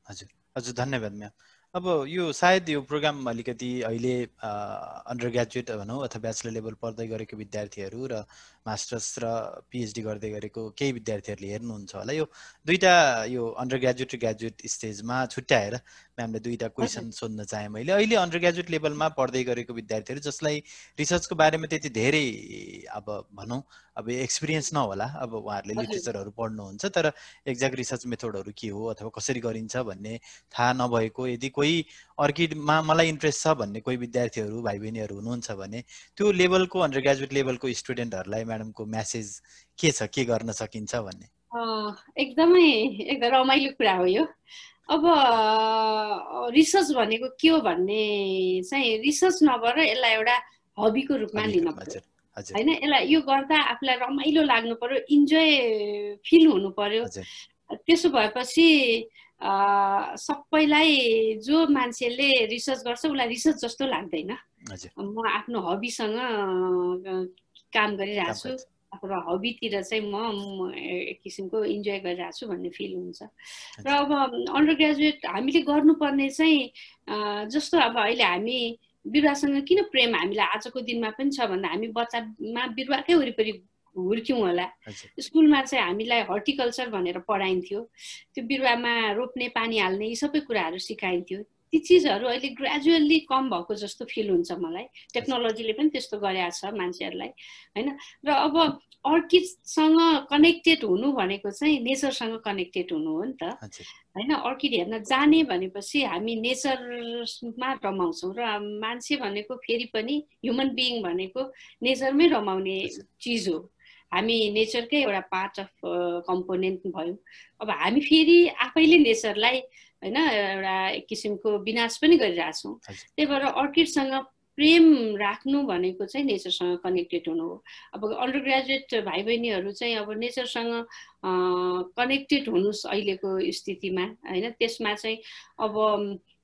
हजुर हजुर धन्यवाद म्याम। अब यो सायद यो प्रोग्राम अलिकति अहिले अन्डर ग्रेजुएट भनौँ अथवा ब्याचलर लेभल पढ्दै गरेको विद्यार्थीहरू र मास्टर्स र पिएचडी गर्दै गरेको केही विद्यार्थीहरूले हेर्नुहुन्छ होला। यो दुईवटा यो अन्डर ग्रेजुएट र ग्रेजुएट स्टेजमा छुट्याएर म्यामले दुईवटा क्वेसन सोध्न चाहेँ मैले। अहिले अन्डर ग्रेजुएट लेभलमा पढ्दै गरेको विद्यार्थीहरू जसलाई रिसर्चको बारेमा त्यति धेरै अब भनौँ अब एक्सपिरियन्स नहोला अब उहाँहरूले लिट्रेचरहरू पढ्नुहुन्छ तर एक्ज्याक्ट रिसर्च मेथडहरू के हो अथवा कसरी गरिन्छ भन्ने थाहा नभएको यदि कोही अर्किडमा मलाई इन्ट्रेस्ट छ भन्ने कोही विद्यार्थीहरू भाइ बहिनीहरू हुनुहुन्छ भने त्यो लेभलको अन्डर ग्रेजुएट लेभलको स्टुडेन्टहरूलाई म्याडमको म्यासेज के छ के गर्न सकिन्छ भन्ने? एकदमै एकदम रमाइलो कुरा हो यो। अब रिसर्च भनेको के हो भन्ने चाहिँ रिसर्च नभएर यसलाई एउटा हबीको रूपमा लिन पर्छ होइन यसलाई यो गर्दा आफूलाई रमाइलो लाग्नु पर्यो इन्जोय फिल हुनु पर्यो त्यसो भएपछि सबैलाई जो मान्छेले रिसर्च गर्छ उसलाई रिसर्च जस्तो लाग्दैन। म आफ्नो हबीसँग काम गरिरहेको छु। आफ्नो हबीतिर चाहिँ म एक किसिमको इन्जोय गरिरहेको छु भन्ने फिल हुन्छ। र अब अन्डर ग्रेजुएट हामीले गर्नुपर्ने चाहिँ जस्तो अब अहिले हामी बिरुवासँग किन प्रेम हामीलाई आजको दिनमा पनि छ भन्दा हामी बच्चामा बिरुवाकै वरिपरि हुर्क्यौँ होला। स्कुलमा चाहिँ हामीलाई हर्टिकल्चर भनेर पढाइन्थ्यो। त्यो बिरुवामा रोप्ने पानी हाल्ने यी सबै कुराहरू सिकाइन्थ्यो। ती चिजहरू अहिले ग्रेजुअल्ली कम भएको जस्तो फिल हुन्छ मलाई। टेक्नोलोजीले पनि त्यस्तो गरेको छ मान्छेहरूलाई होइन? र अब अर्किडसँग कनेक्टेड हुनु भनेको चाहिँ नेचरसँग कनेक्टेड हुनु हो नि त। होइन? अर्किड हेर्न जाने भनेपछि हामी नेचरमा रमाउँछौँ र मान्छे भनेको फेरि पनि ह्युमन बिइङ भनेको नेचरमै रमाउने चिज हो। हामी नेचरकै एउटा पार्ट अफ कम्पोनेन्ट भयौँ। अब हामी फेरि आफैले नेचरलाई होइन एउटा एक किसिमको विनाश पनि गरिरहेछौँ। त्यही भएर अर्किडसँग प्रेम राख्नु भनेको चाहिँ नेचरसँग कनेक्टेड हुनु हो। अब अन्डर ग्रेजुएट भाइ बहिनीहरू चाहिँ अब नेचरसँग कनेक्टेड हुनुहोस् अहिलेको स्थितिमा होइन त्यसमा चाहिँ अब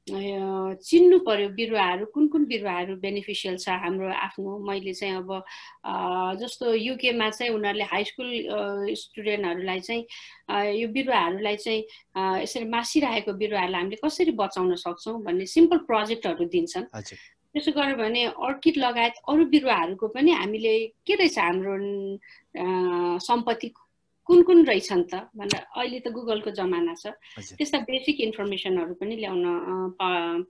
चिन्नु पर्यो बिरुवाहरू कुन कुन बिरुवाहरू बेनिफिसियल छ हाम्रो आफ्नो? मैले चाहिँ अब जस्तो युकेमा चाहिँ उनीहरूले हाई स्कुल स्टुडेन्टहरूलाई चाहिँ यो बिरुवाहरूलाई चाहिँ यसरी मासिरहेको बिरुवाहरूलाई हामीले कसरी बचाउन सक्छौँ भन्ने सिम्पल प्रोजेक्टहरू दिन्छन्। त्यसो गर्यो भने अर्किड लगायत अरू बिरुवाहरूको पनि हामीले के रहेछ हाम्रो सम्पत्ति कुन कुन रहेछन् त? भनेर अहिले त गुगलको जमाना छ। त्यस्ता बेसिक इन्फर्मेसनहरू पनि ल्याउन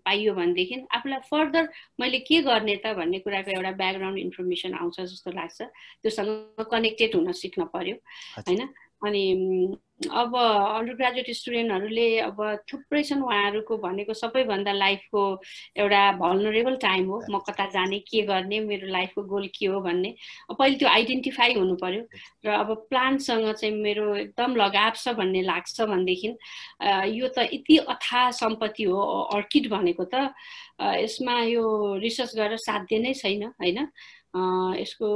पाइयो भनेदेखि आफूलाई फर्दर मैले के गर्ने त भन्ने कुराको एउटा ब्याकग्राउन्ड इन्फर्मेसन आउँछ जस्तो लाग्छ। त्योसँग कनेक्टेड हुन सिक्न पर्यो। होइन? अनि अब अन्डर ग्रेजुएट स्टुडेन्टहरूले अब थुप्रै छन् उहाँहरूको भनेको सबैभन्दा लाइफको एउटा भलनरेबल टाइम हो। म कता जाने के गर्ने मेरो लाइफको गोल के हो भन्ने। पहिले त्यो आइडेन्टिफाई हुनु पर्यो। र अब प्लान्टसँग चाहिँ मेरो एकदम लगाव छ भन्ने लाग्छ भनेदेखि यो त यति अथा सम्पत्ति हो अर्किड भनेको त। यसमा यो रिसर्च गरेर साध्य नै छैन होइन? यसको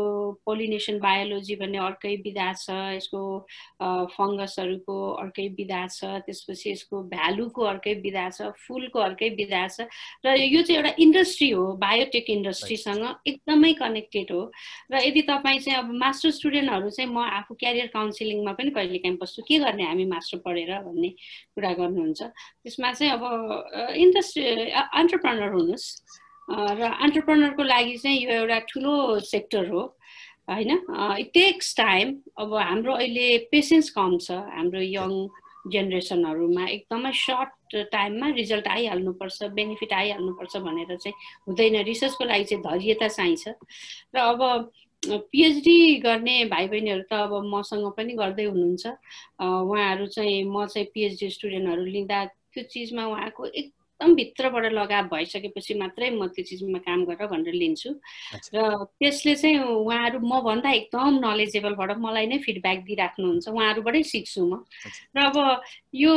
पोलिनेसन बायोलोजी भन्ने अर्कै विधा छ यसको फङ्गसहरूको अर्कै विधा छ त्यसपछि यसको भ्यालुको अर्कै विधा छ फुलको अर्कै विधा छ र यो चाहिँ एउटा इन्डस्ट्री हो बायोटेक इन्डस्ट्रीसँग एकदमै कनेक्टेड हो। र यदि तपाईँ चाहिँ अब मास्टर स्टुडेन्टहरू चाहिँ म आफू क्यारियर काउन्सिलिङमा पनि कहिले काहीँ बस्छु के गर्ने हामी मास्टर पढेर भन्ने कुरा गर्नुहुन्छ। त्यसमा चाहिँ अब इन्डस्ट्री अन्टरप्रेनर हुनुहोस्। र अन्टरप्रेनरको लागि चाहिँ यो एउटा ठुलो सेक्टर हो होइन? इट टेक्स टाइम अब हाम्रो अहिले पेसेन्स कम छ हाम्रो यङ जेनेरेसनहरूमा एकदमै सर्ट टाइममा रिजल्ट आइहाल्नुपर्छ बेनिफिट आइहाल्नुपर्छ भनेर चाहिँ हुँदैन। रिसर्चको लागि चाहिँ धैर्यता चाहिन्छ। र अब पिएचडी गर्ने भाइ बहिनीहरू त अब मसँग पनि गर्दै हुनुहुन्छ। उहाँहरू चाहिँ म चाहिँ पिएचडी स्टुडेन्टहरू लिँदा त्यो चिजमा उहाँको एक एकदम भित्रबाट लगाव भइसकेपछि मात्रै म त्यो चिजमा काम गरेर भनेर लिन्छु। र त्यसले चाहिँ उहाँहरू मभन्दा एकदम नलेजेबलबाट मलाई नै फिडब्याक दिइराख्नुहुन्छ उहाँहरूबाटै सिक्छु म। र अब यो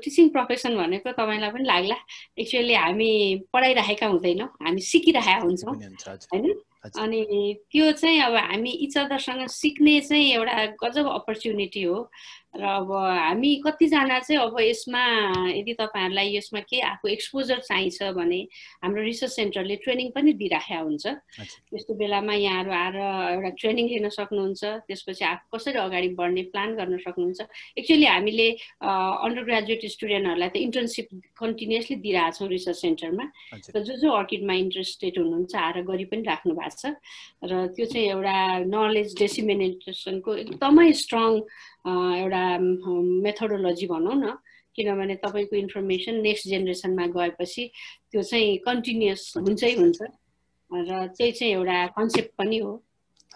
टिचिङ प्रोफेसन भनेको तपाईँलाई पनि लाग्ला एक्चुअली हामी पढाइरहेका हुँदैनौँ हामी सिकिरहेका हुन्छौँ होइन? अनि त्यो चाहिँ अब हामी इच अदरसँग सिक्ने चाहिँ एउटा गजब अपर्च्युनिटी हो। र अब हामी कतिजना चाहिँ अब यसमा यदि तपाईँहरूलाई यसमा के आएको एक्सपोजर चाहिन्छ भने हाम्रो रिसर्च सेन्टरले ट्रेनिङ पनि दिइराखेका हुन्छ। त्यस्तो बेलामा यहाँहरू आएर एउटा ट्रेनिङ लिन सक्नुहुन्छ त्यसपछि आफू कसरी अगाडि बढ्ने प्लान गर्न सक्नुहुन्छ। एक्चुअली हामीले अन्डर ग्रेजुएट स्टुडेन्टहरूलाई त इन्टर्नसिप कन्टिन्युसली दिइरहेछौँ रिसर्च सेन्टरमा र जो जो अर्किडमा इन्ट्रेस्टेड हुनुहुन्छ आएर गरी पनि राख्नु भएको छ। र त्यो चाहिँ एउटा नलेज डेसिमिनेसनको एकदमै स्ट्रङ एउटा मेथोडोलोजी भनौँ न किनभने तपाईँको इन्फर्मेसन नेक्स्ट जेनेरेसनमा गएपछि त्यो चाहिँ कन्टिन्युस हुन्छै हुन्छ। र त्यही चाहिँ एउटा कन्सेप्ट पनि हो।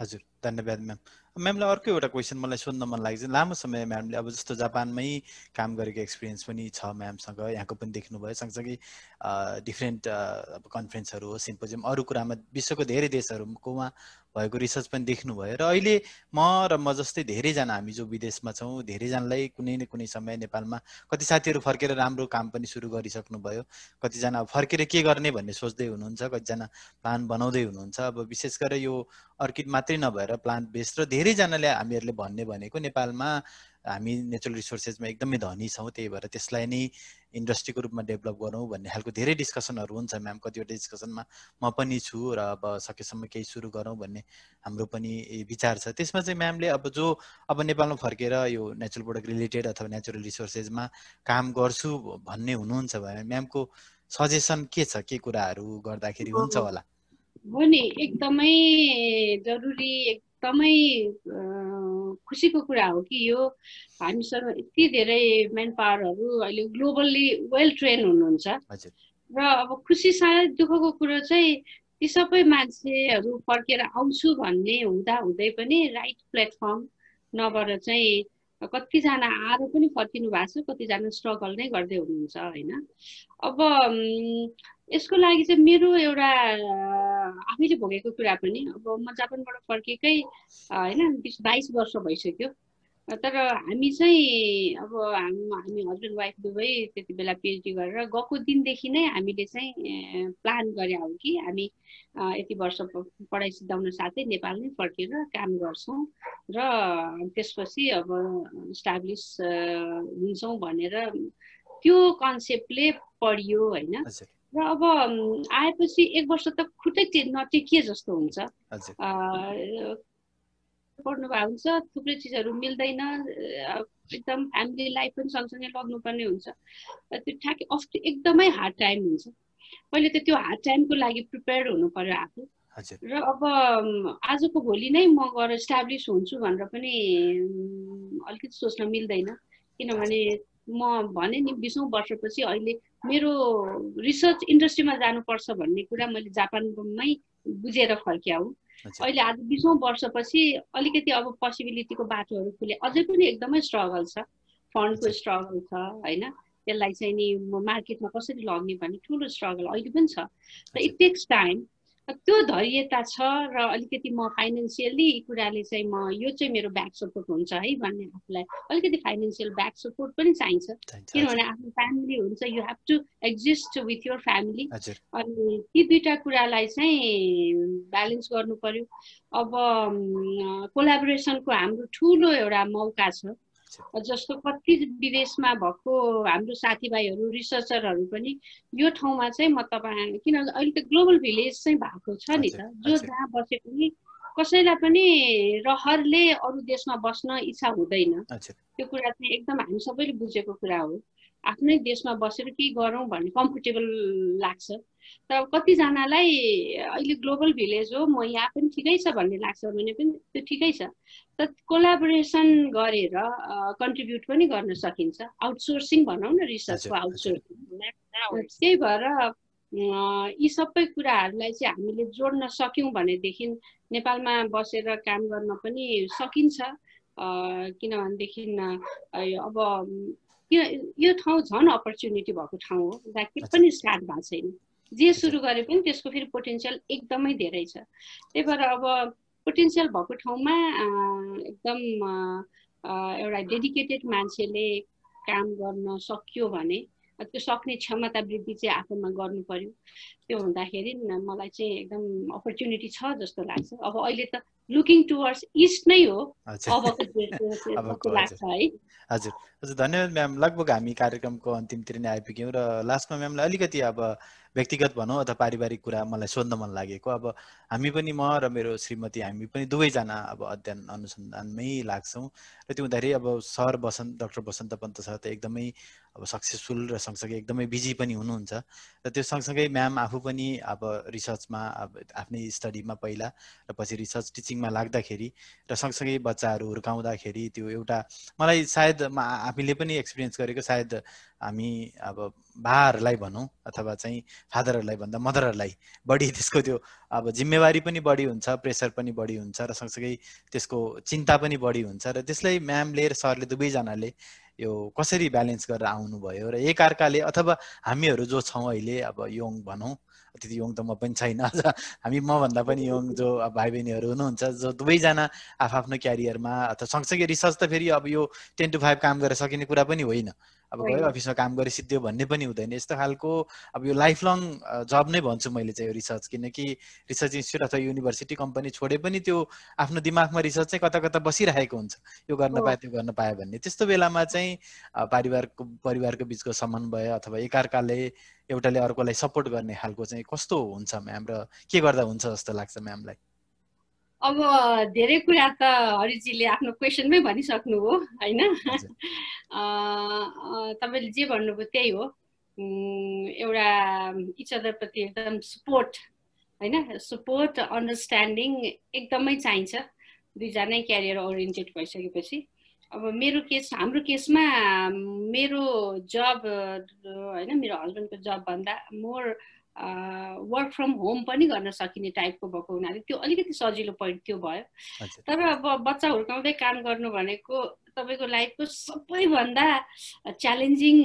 हजुर धन्यवाद म्याम। म्यामलाई अर्को एउटा क्वेसन मलाई सोध्न मन लागेको छ। लामो समय म्यामले अब जस्तो जापानमै काम गरेको एक्सपिरियन्स पनि छ म्यामसँग। यहाँको पनि देख्नुभयो सँगसँगै डिफ्रेन्ट अब कन्फरेन्सहरू हो सिम्पोजियम अरू कुरामा विश्वको धेरै देशहरूकोमा भएको रिसर्च पनि देख्नुभयो र अहिले म र म जस्तै धेरैजना हामी जो विदेशमा छौँ धेरैजनालाई कुनै न कुनै समय नेपालमा कति साथीहरू फर्केर राम्रो काम पनि सुरु गरिसक्नुभयो। कतिजना फर्केर के गर्ने भन्ने सोच्दै हुनुहुन्छ कतिजना प्लान बनाउँदै हुनुहुन्छ। अब विशेष गरेर यो अर्किड मात्रै नभएर प्लान्ट बेस्ड र धेरैजनाले हामीहरूले भन्ने भनेको नेपालमा हामी नेचुरल रिसोर्सेसमा एकदमै धनी छौँ त्यही भएर त्यसलाई नै इन्डस्ट्रीको रूपमा डेभलप गरौँ भन्ने खालको धेरै डिस्कसनहरू हुन्छ म्याम कतिवटा डिस्कसनमा म पनि छु र अब सकेसम्म केही सुरु गरौँ भन्ने हाम्रो पनि विचार छ। त्यसमा चाहिँ म्यामले अब जो अब नेपालमा फर्केर यो नेचुरल प्रोडक्ट रिलेटेड अथवा नेचुरल रिसोर्सेसमा काम गर्छु भन्ने हुनुहुन्छ भने म्यामको सजेसन के छ? के कुराहरू गर्दाखेरि हुन्छ होला? हो नि एकदमै जरुरी एकदमै खुसीको कुरा हो कि यो हामीसँग यति धेरै मेन पावरहरू अहिले ग्लोबल्ली वेल ट्रेन हुनुहुन्छ। र अब खुसी सायद दुःखको कुरो चाहिँ ती सबै मान्छेहरू फर्केर आउँछु भन्ने हुँदा हुँदै पनि राइट प्लेटफर्म नभएर चाहिँ कतिजना आएर पनि फर्किनु भएको छ कतिजना स्ट्रगल नै गर्दै हुनुहुन्छ होइन? अब यसको लागि चाहिँ मेरो एउटा आफैले भोगेको कुरा पनि अब म जापानबाट फर्केकै होइन बिस बाइस वर्ष भइसक्यो। तर हामी चाहिँ अब हामी हस्बेन्ड वाइफ दुवै त्यति बेला पिएचडी गरेर गएको दिनदेखि नै हामीले चाहिँ प्लान गरे हौ कि हामी यति वर्ष पढाइ सिद्धाउन साथै नेपाल नै फर्केर काम गर्छौँ र त्यसपछि अब इस्टाब्लिस हुन्छौँ भनेर त्यो कन्सेप्टले पढियो होइन। र अब आएपछि एक वर्ष त खुट्टै नटेकिए जस्तो हुन्छ। पढ्नु भएको हुन्छ थुप्रै चिजहरू मिल्दैन एकदम फ्यामिली लाइफ पनि सँगसँगै लग्नुपर्ने हुन्छ। त्यो ठ्याक्कै अफ एकदमै हार्ड टाइम हुन्छ। पहिले त त्यो हार्ड टाइमको लागि प्रिपेयर हुनु पर्यो आफू। र अब आजको भोलि नै म गएर इस्टाब्लिस हुन्छु भनेर पनि अलिकति सोच्न मिल्दैन। किनभने म भने नि बिसौँ वर्षपछि अहिले मेरो रिसर्च इन्डस्ट्रीमा जानुपर्छ भन्ने कुरा मैले जापानमै बुझेर फर्क्या हो अहिले आज बिसौँ वर्षपछि अलिकति अब पोसिबिलिटीको बाटोहरू खुले। अझै पनि एकदमै स्ट्रगल छ। फन्डको स्ट्रगल छ होइन? त्यसलाई चाहिँ नि मार्केटमा कसरी लग्ने भन्ने ठुलो स्ट्रगल अहिले पनि छ। र इट टेक्स टाइम त्यो धैर्यता छ र अलिकति म फाइनेन्सियली कुराले चाहिँ म यो चाहिँ मेरो ब्याक सपोर्ट हुन्छ है भन्ने आफूलाई अलिकति फाइनेन्सियल ब्याक सपोर्ट पनि चाहिन्छ। किनभने आफ्नो फ्यामिली हुन्छ you have to exist with your family अनि ती दुइटा कुरालाई चाहिँ ब्यालेन्स गर्नु पर्यो। अब कोलाबोरेसनको हाम्रो ठुलो एउटा मौका छ। जस्तो कति विदेशमा भएको हाम्रो साथीभाइहरू रिसर्चरहरू पनि यो ठाउँमा चाहिँ म तपाईँ किन अहिले त ग्लोबल भिलेज चाहिँ भएको छ नि त। जो जहाँ बसे पनि कसैलाई पनि रहरले अरू देशमा बस्न इच्छा हुँदैन। त्यो कुरा चाहिँ एकदम हामी सबैले बुझेको कुरा हो। आफ्नै देशमा बसेर के गरौँ भन्ने कम्फोर्टेबल लाग्छ। तर कतिजनालाई अहिले ग्लोबल भिलेज हो म यहाँ पनि ठिकै छ भन्ने लाग्छ भने पनि त्यो ठिकै छ। तर कोलाबोरेसन गरेर कन्ट्रिब्युट पनि गर्न सकिन्छ। आउटसोर्सिङ भनौँ न रिसर्चको आउटसोर्सिङ त्यही भएर यी सबै कुराहरूलाई चाहिँ हामीले जोड्न सक्यौँ भनेदेखि नेपालमा बसेर काम गर्न पनि सकिन्छ। किनभनेदेखि अब यो ठाउँ झन् अपर्च्युनिटी भएको ठाउँ हो। जहाँ के पनि स्टार्ट भएको छैन। जे सुरु गरे पनि त्यसको फेरि पोटेन्सियल एकदमै धेरै छ। त्यही भएर अब पोटेन्सियल भएको ठाउँमा एकदम एउटा डेडिकेटेड मान्छेले काम गर्न सक्यो भने त्यो सक्ने क्षमता वृद्धि चाहिँ आफूमा गर्नु पर्यो। त्यो हुँदाखेरि मलाई चाहिँ एकदम अपर्च्युनिटी छ जस्तो लाग्छ। अब अहिले त लुकिङ टुवर्ड्स इस्ट नै हो। अबको लाग्छ है। हजुर। हजुर धन्यवाद म्याम। लगभग हामी कार्यक्रमको अन्तिमतिर नै आइपुग्यौँ र लास्टमा म्यामलाई अलिकति अब व्यक्तिगत भनौँ अथवा पारिवारिक कुरा मलाई सोध्न मन लागेको। अब हामी पनि म र मेरो श्रीमती हामी पनि दुवैजना अब अध्ययन अनुसन्धानमै लाग्छौँ र त्यो हुँदाखेरि अब sir Basanta doctor Basanta Pant sir त एकदमै अब सक्सेसफुल र सँगसँगै एकदमै बिजी पनि हुनुहुन्छ। र त्यो सँगसँगै म्याम आफू पनि अब रिसर्चमा अब आफ्नै स्टडीमा पहिला र पछि रिसर्च टिचिङमा लाग्दाखेरि र सँगसँगै बच्चाहरू हुर्काउँदाखेरि त्यो एउटा मलाई सायद हामीले पनि एक्सपिरियन्स गरेको सायद हामी अब बाहरूलाई भनौँ अथवा चाहिँ फादरहरूलाई भन्दा मदरहरूलाई बढी त्यसको त्यो अब जिम्मेवारी पनि बढी हुन्छ प्रेसर पनि बढी हुन्छ र सँगसँगै त्यसको चिन्ता पनि बढी हुन्छ र त्यसलाई म्यामले र सरले दुवैजनाले यो कसरी ब्यालेन्स गरेर आउनुभयो र एकअर्काले अथवा हामीहरू जो छौँ अहिले अब यङ भनौँ त्यति यङ त म पनि छैन। हामी मभन्दा पनि यङ जो भाइ बहिनीहरू हुनुहुन्छ जो दुवैजना आफ्नो क्यारियरमा अथवा सँगसँगै रिसर्च त फेरि अब यो टेन टु फाइभ काम गरेर सकिने कुरा पनि होइन। अब गयो अफिसमा काम गरे सिद्धियो भन्ने पनि हुँदैन। यस्तो खालको अब यो लाइफ लङ जब नै भन्छु मैले चाहिँ यो रिसर्च किनकि रिसर्च इन्स्टिट्युट अथवा युनिभर्सिटी कम्पनी छोडे पनि त्यो आफ्नो दिमागमा रिसर्च चाहिँ कता कता बसिरहेको हुन्छ। यो गर्न पाए त्यो गर्न पायो भन्ने। त्यस्तो बेलामा चाहिँ परिवारको परिवारको बिचको समन्वय अथवा एकअर्काले एउटाले अर्कोलाई सपोर्ट गर्ने खालको चाहिँ कस्तो हुन्छ म्याम? र के गर्दा हुन्छ जस्तो लाग्छ म्यामलाई? अब धेरै कुरा त हरिजीले आफ्नो क्वेसनमै भनिसक्नु हो होइन? तपाईँले जे भन्नुभयो त्यही हो। एउटा इच अदरप्रति एकदम सपोर्ट होइन? सपोर्ट अन्डरस्ट्यान्डिङ एकदमै चाहिन्छ। दुईजनै क्यारियर ओरिएन्टेड भइसकेपछि। अब मेरो केस हाम्रो केसमा मेरो जब होइन मेरो हस्बेन्डको जबभन्दा मोर वर्क फ्रम होम पनि गर्न सकिने टाइपको भएको हुनाले त्यो अलिकति सजिलो पोइन्ट त्यो भयो। तर अब बच्चा हुर्काउँदै काम गर्नु भनेको तपाईँको लाइफको सबैभन्दा च्यालेन्जिङ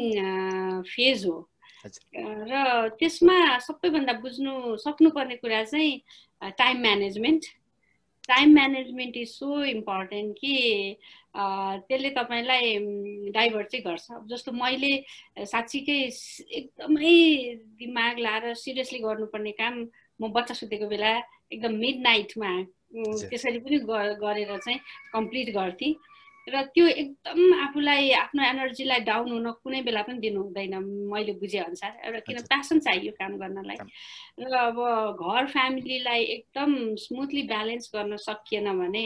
फेज हो। र त्यसमा सबैभन्दा बुझ्नु सक्नुपर्ने कुरा चाहिँ time management time management is so important कि त्यसले तपाईँलाई डाइभर्ट चाहिँ गर्छ। जस्तो मैले साँच्चीकै एकदमै दिमाग लाएर सिरियसली गर्नुपर्ने काम म बच्चा सुतेको बेला एकदम मिड नाइटमा त्यसरी पनि गरेर चाहिँ कम्प्लिट गर्थेँ। र त्यो एकदम आफूलाई आफ्नो एनर्जीलाई डाउन हुन कुनै बेला पनि दिनु हुँदैन मैले बुझे अनुसार एउटा किन प्यासन चाहियो काम गर्नलाई। र अब घर फ्यामिलीलाई एकदम स्मुथली ब्यालेन्स गर्न सकिएन भने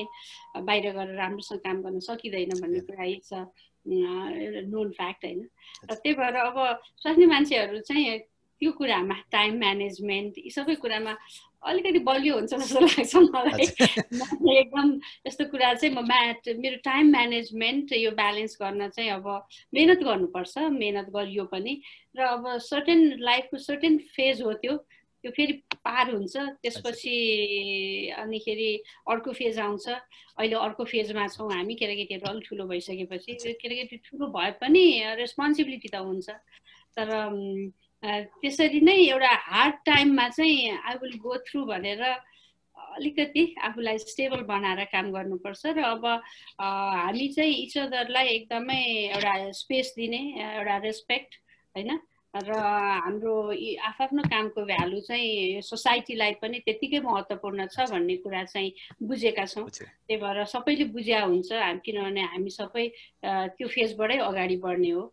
बाहिर गएर राम्रोसँग काम गर्न सकिँदैन भन्ने कुरा छ। एउटा नोन फ्याक्ट होइन। र त्यही भएर अब स्वास्नी मान्छेहरू चाहिँ त्यो कुरामा टाइम म्यानेजमेन्ट यी सबै कुरामा अलिकति बलियो हुन्छ जस्तो लाग्छ मलाई। एकदम यस्तो कुरा चाहिँ म म्याट मेरो टाइम म्यानेजमेन्ट यो ब्यालेन्स गर्न चाहिँ अब मेहनत गर्नुपर्छ मेहनत गरियो पनि। र अब सर्टेन लाइफको सर्टेन फेज हो त्यो त्यो फेरि पार हुन्छ। त्यसपछि अनिखेरि अर्को फेज आउँछ। अहिले अर्को फेजमा छौँ हामी केटाकेटीहरू अलिक ठुलो भइसकेपछि। केटाकेटी ठुलो भए पनि रेस्पोन्सिबिलिटी त हुन्छ। तर त्यसरी नै एउटा हार्ड टाइममा चाहिँ आई विल गो थ्रु भनेर अलिकति आफूलाई स्टेबल बनाएर काम गर्नुपर्छ र अब हामी चाहिँ इच अदरलाई एकदमै एउटा स्पेस दिने एउटा रेस्पेक्ट होइन? र हाम्रो आफ्नो कामको भ्यालु चाहिँ सोसाइटीलाई पनि त्यत्तिकै महत्त्वपूर्ण छ भन्ने कुरा चाहिँ बुझेका छौँ। त्यही भएर सबैले बुझ्या हुन्छ किनभने हामी सबै त्यो फेजबाटै अगाडि बढ्ने हो।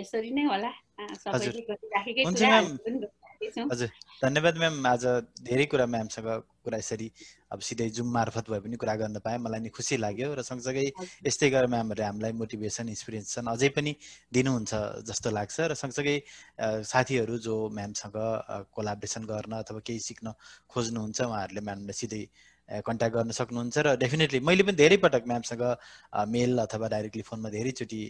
यसरी नै होला। हजुर। धन्यवाद म्याम। आज धेरै कुरा म्यामसँग कुरा यसरी अब सिधै जुम मार्फत भए पनि कुरा गर्न पाएँ। मलाई नि खुसी लाग्यो र सँगसँगै यस्तै गरेर म्यामहरूले हामीलाई मोटिभेसन इन्सपिरेसन अझै पनि दिनुहुन्छ जस्तो लाग्छ र सँगसँगै साथीहरू जो म्यामसँग कोलाब्रेसन गर्न अथवा केही सिक्न खोज्नुहुन्छ उहाँहरूले म्यामलाई सिधै कन्ट्याक्ट गर्न सक्नुहुन्छ र डेफिनेटली मैले पनि धेरै पटक म्यामसँग मेल अथवा डाइरेक्टली फोनमा धेरैचोटि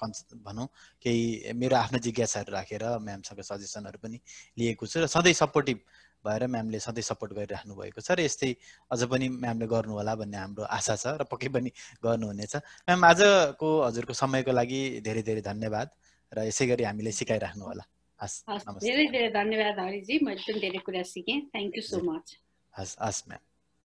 कन्स भनौँ केही मेरो आफ्नो जिज्ञासाहरू राखेर म्यामसँग सजेसनहरू पनि लिएको छु र सधैँ सपोर्टिभ भएर म्यामले सधैँ सपोर्ट गरिराख्नु भएको छ र यस्तै अझ पनि म्यामले गर्नुहोला भन्ने हाम्रो आशा छ र पक्कै पनि गर्नुहुनेछ। म्याम आजको हजुरको समयको लागि धेरै धेरै धन्यवाद र यसै गरी हामीलाई सिकाइराख्नु होला हस् धेरै धेरै धन्यवाद हरिजी मैले पनि धेरै कुरा सिकेँ। थ्याङ्क यू सो मच हस् हस् म्याम